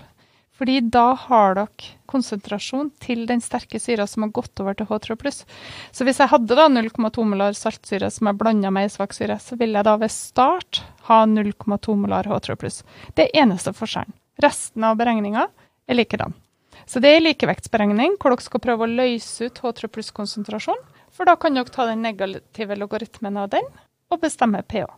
Fordi da har dere konsentrasjon til den sterke syra som har gått over til H3 pluss. Så hvis jeg hadde da 0,2 molar saltsyre som er blanda med ei svak syre, så ville jeg da ved start ha 0,2 molar H3 pluss. Det er eneste forskjellen. Resten av beregninga er likedan. Så det er likevektsberegning hvor dere skal prøve å løse ut H3 pluss-konsentrasjon for da kan dere ta den negative logaritmen av den og bestemme pH.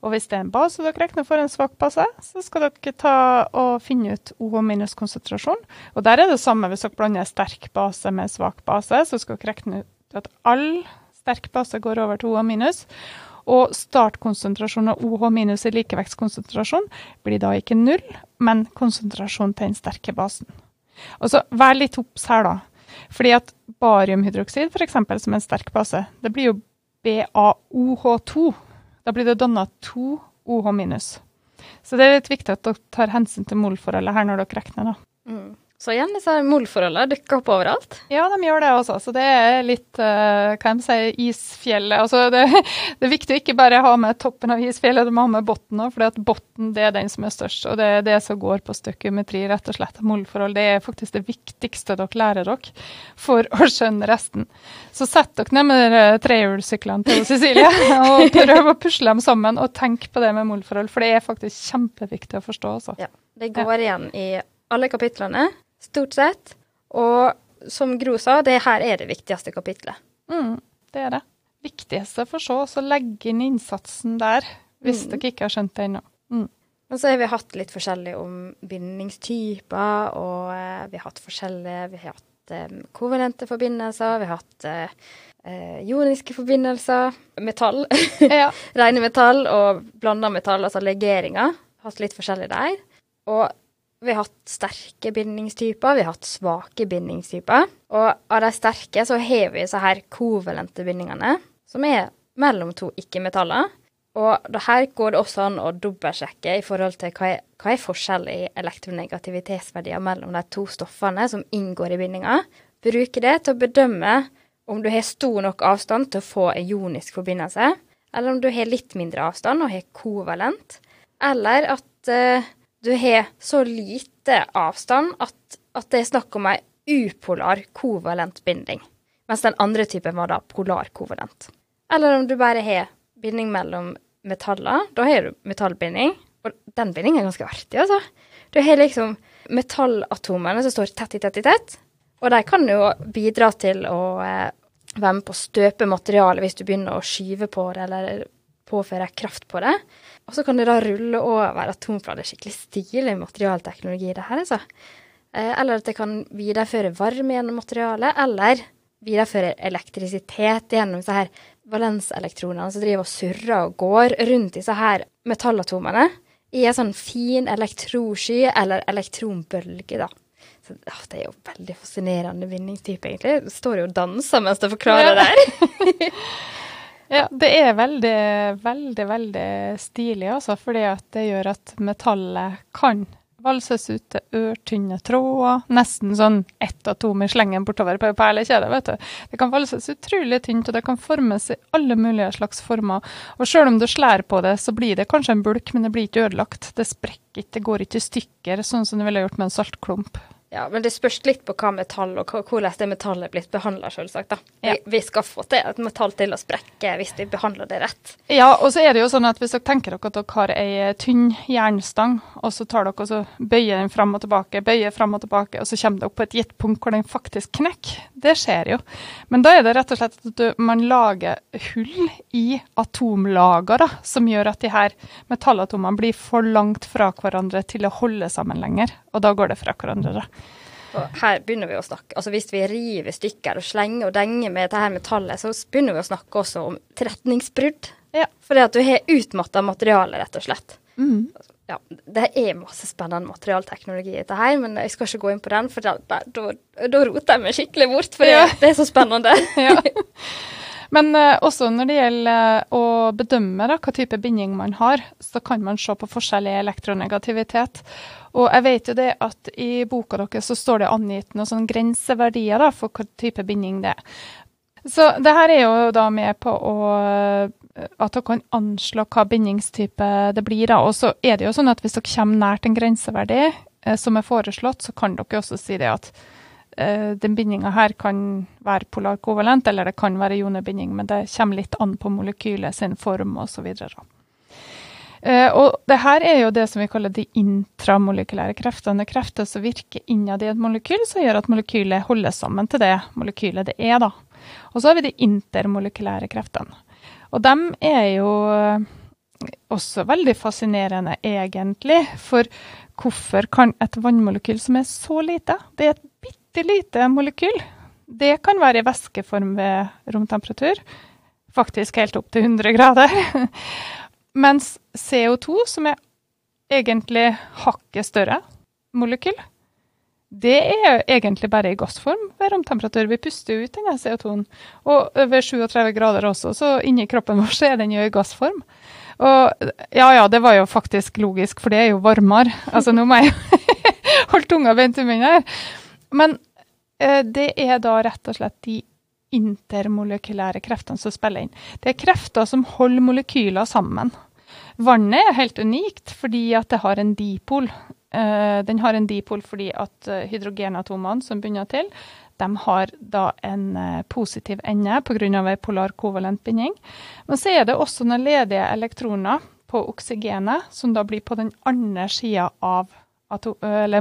Og hvis det er en base dere regner for en svak base, så skal dere ta og finne ut OH minus-konsentrasjon. Og der er det samme hvis dere blander sterk base med svak base, så skal dere regne ut at all sterk base går over til OH minus. Og startkonsentrasjon av OH minus i likevektskonsentrasjon blir da ikke null, men konsentrasjon til den sterke basen. Og så Vær litt obs her, da. Fordi at bariumhydroksid, f.eks., som er en sterk base, det blir jo BaOH2. Da blir det danna to OH minus. Så det er litt viktig at dere tar hensyn til molforholdet her når dere regner. da. Mm. Så igjen, disse molforholdene dukker opp overalt. Ja, de gjør det også. Så det er litt uh, hva de sier, isfjellet. Altså det, det, er viktig å ikke bare ha med toppen av isfjellet, du må ha med bunnen òg. For bunnen er den som er størst. Og det er det som går på støkkometri, rett og slett. Molforhold. Det er faktisk det viktigste dere lærer dere for å skjønne resten. Så sett dere ned med trehjulssyklene til Cecilie og prøv å pusle dem sammen. Og tenk på det med molforhold, for det er faktisk kjempeviktig å forstå. Også. Ja, det går igjen i alle kapitlene stort sett. Og som Gro sa, det her er det viktigste kapitlet. Mm, det er det. Viktigste for så, så legge inn innsatsen der, hvis mm. dere ikke har skjønt det ennå. Mm. Og så har vi hatt litt forskjellig om bindingstyper, og eh, vi har hatt forskjellige Vi har hatt eh, kovalente forbindelser, vi har hatt eh, joniske ioniske forbindelser, metall, ja. rene metall og blanda metall, altså legeringer. Hatt litt forskjellig der. Og vi har hatt sterke bindingstyper, vi har hatt svake bindingstyper. Og av de sterke så har vi så her kovalente bindingene, som er mellom to ikke-metaller. Og her går det også an å dobbeltsjekke i forhold til hva er, hva er forskjell i elektronegativitetsverdier mellom de to stoffene som inngår i bindinga. Bruke det til å bedømme om du har stor nok avstand til å få en jonisk forbindelse, eller om du har litt mindre avstand og har kovalent, eller at uh, du har så lite avstand at, at det er snakk om ei upolar kovalent binding, mens den andre typen var da polar kovalent. Eller om du bare har binding mellom metaller, da har du metallbinding, og den bindingen er ganske artig, altså. Du har liksom metallatomene som står tett i tett i tett, og de kan jo bidra til å eh, være med på å støpe materialet hvis du begynner å skyve på det eller påføre kraft på det. Og så kan det da rulle over atomflater. Skikkelig stilig materialteknologi, det her, altså. Eh, eller at det kan videreføre varme gjennom materialet, eller videreføre elektrisitet gjennom disse her valenselektronene som driver og surrer og går rundt disse her metallatomene i en sånn fin elektrosky eller elektronbølge, da. Så, å, det er jo veldig fascinerende vinningstype, egentlig. Du står jo og danser mens du forklarer ja. det Ja, det er veldig, veldig, veldig stilig, altså. Fordi at det gjør at metallet kan valses ut til ørtynne tråder. Nesten sånn ett atom i slengen bortover på ei perlekjede, vet du. Det kan valses utrolig tynt, og det kan formes i alle mulige slags former. Og sjøl om du slår på det, så blir det kanskje en bulk, men det blir ikke ødelagt. Det sprekker ikke, det går ikke i stykker, sånn som du ville gjort med en saltklump. Ja, men det spørs litt på hva metall og hvordan det metallet er blitt behandla, selvsagt. Ja. Vi, vi, skal få til et metall til å sprekke hvis vi behandler det rett. Ja, og så er det jo sånn at hvis dere tenker dere at dere har ei tynn jernstang, og så tar dere og så bøyer den fram og tilbake, bøyer fram og tilbake, og så kommer dere på et gitt punkt hvor den faktisk knekker. Det skjer jo. Men da er det rett og slett at du, man lager hull i atomlagere som gjør at de her metallatomene blir for langt fra hverandre til å holde sammen lenger. Og da går det fra hverandre. da. Og her begynner vi å snakke altså Hvis vi river stykker og slenger og denger med dette her metallet, så begynner vi å snakke også om tretningsbrudd. Ja. Fordi at du har utmatta materiale, rett og slett. Mm. Ja, det er masse spennende materialteknologi i dette her, men jeg skal ikke gå inn på den, for da, da, da roter jeg meg skikkelig bort, for ja. det er så spennende. ja. Men uh, også når det gjelder uh, å bedømme da, hva type binding man har, så kan man se på forskjellig elektronegativitet. Og jeg vet jo det at i boka deres så står det angitt noen sånn grenseverdier da, for hva type binding det er. Så det her er jo da med på å at dere kan anslå hva bindingstype det blir. da, Og så er det jo sånn at hvis dere kommer nært en grenseverdi eh, som er foreslått, så kan dere også si det at eh, den bindinga her kan være polarkovalent, eller det kan være ionebinding, men det kommer litt an på molekylet sin form osv. Uh, og det her er jo det som vi kaller de intramolekylære kreftene. Krefter som virker innad i et molekyl, som gjør at molekylet holder sammen til det molekylet det er. da. Og så har vi de intermolekylære kreftene. Og de er jo også veldig fascinerende, egentlig. For hvorfor kan et vannmolekyl som er så lite, det er et bitte lite molekyl, det kan være i væskeform ved romtemperatur, faktisk helt opp til 100 grader. Mens CO2, som er egentlig hakket større molekyl, det er egentlig bare i gassform ved romtemperatur. Vi puster ut denne CO2-en. Og ved 37 grader også, så inni kroppen vår så er den jo i gassform. Og ja ja, det var jo faktisk logisk, for det er jo varmere. Altså nå må jeg holde tunga beint i munnen her. Men eh, det er da rett og slett de intermolekylære kreftene som spiller inn. Det er krefter som holder molekyler sammen. Vannet er helt unikt fordi at det har en dipol. Uh, den har en dipol fordi at uh, hydrogenatomene som begynner til, de har da en uh, positiv ende pga. en polar kovalent binding. Men så er det også noen ledige elektroner på oksygenet, som da blir på den andre sida av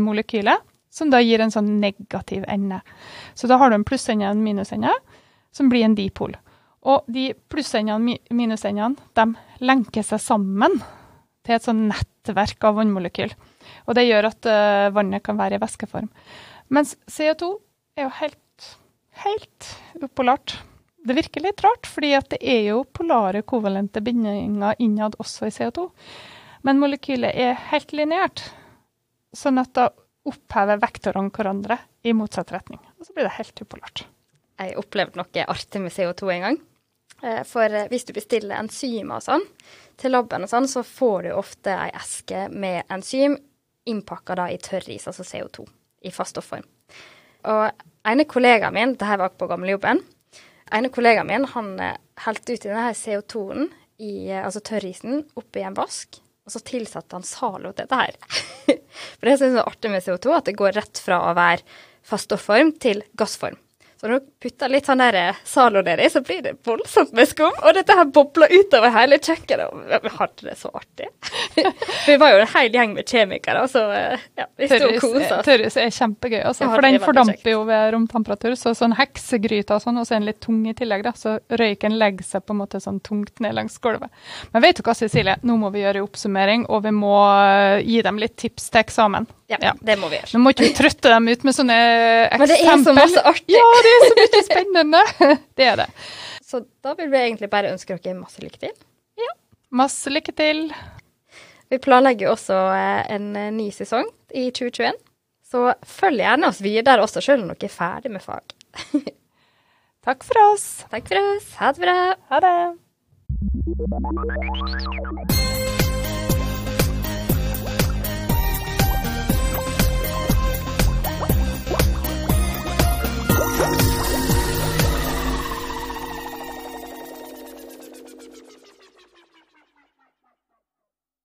molekylet, som da gir en sånn negativ ende. Så da har du en plussende og en minusende, som blir en dipol. Og de plussendene og minusendene de lenker seg sammen til et sånn nettverk av vannmolekyl. Og det gjør at uh, vannet kan være i væskeform. Mens CO2 er jo helt, helt upolart. Det virker litt rart, fordi det er jo polare kovalente bindinger innad også i CO2. Men molekylet er helt lineært, sånn at da opphever vektorene hverandre i motsatt retning. Og så blir det helt upolart. Jeg opplevde noe artig med CO2 en gang. Eh, for eh, hvis du bestiller enzymer og sånn til laben og sånn, så får du ofte ei eske med enzym innpakka i tørris, altså CO2, i fast stofform. Og ene kollegaen min, dette var på gamlejobben, ene kollegaen min han eh, helte uti denne CO2-en, altså tørrisen, oppi en vask, og så tilsatte han Zalo dette her. For det som er så artig med CO2, at det går rett fra å være fast stofform til gassform. Så når du putter litt sånn der eh, Zalo nedi, så blir det voldsomt med skum. Og dette her bobler utover hele kjøkkenet. Og vi hadde det så artig. vi var jo en hel gjeng med kjemikere, så eh, ja, vi sto og kosa oss. Tørris er kjempegøy, altså, for den fordamper jo ved romtemperatur. Så sånn heksegryte og sånn, og så er den litt tung i tillegg, da. Så røyken legger seg på en måte sånn tungt ned langs gulvet. Men vet du hva, Cecilie, nå må vi gjøre oppsummering, og vi må eh, gi dem litt tips til eksamen. Ja, ja, det må vi gjøre. Nå må ikke vi trøtte dem ut med sånne eksempel. Men det er så masse artig. Ja, det er så mye spennende. Det er det. Så da vil vi egentlig bare ønske dere masse lykke til. Ja. Masse lykke til. Vi planlegger også eh, en eh, ny sesong i 2021. Så følg gjerne oss videre også, selv om dere er ferdig med fag. Takk for oss. Takk for oss. Ha det bra. Ha det.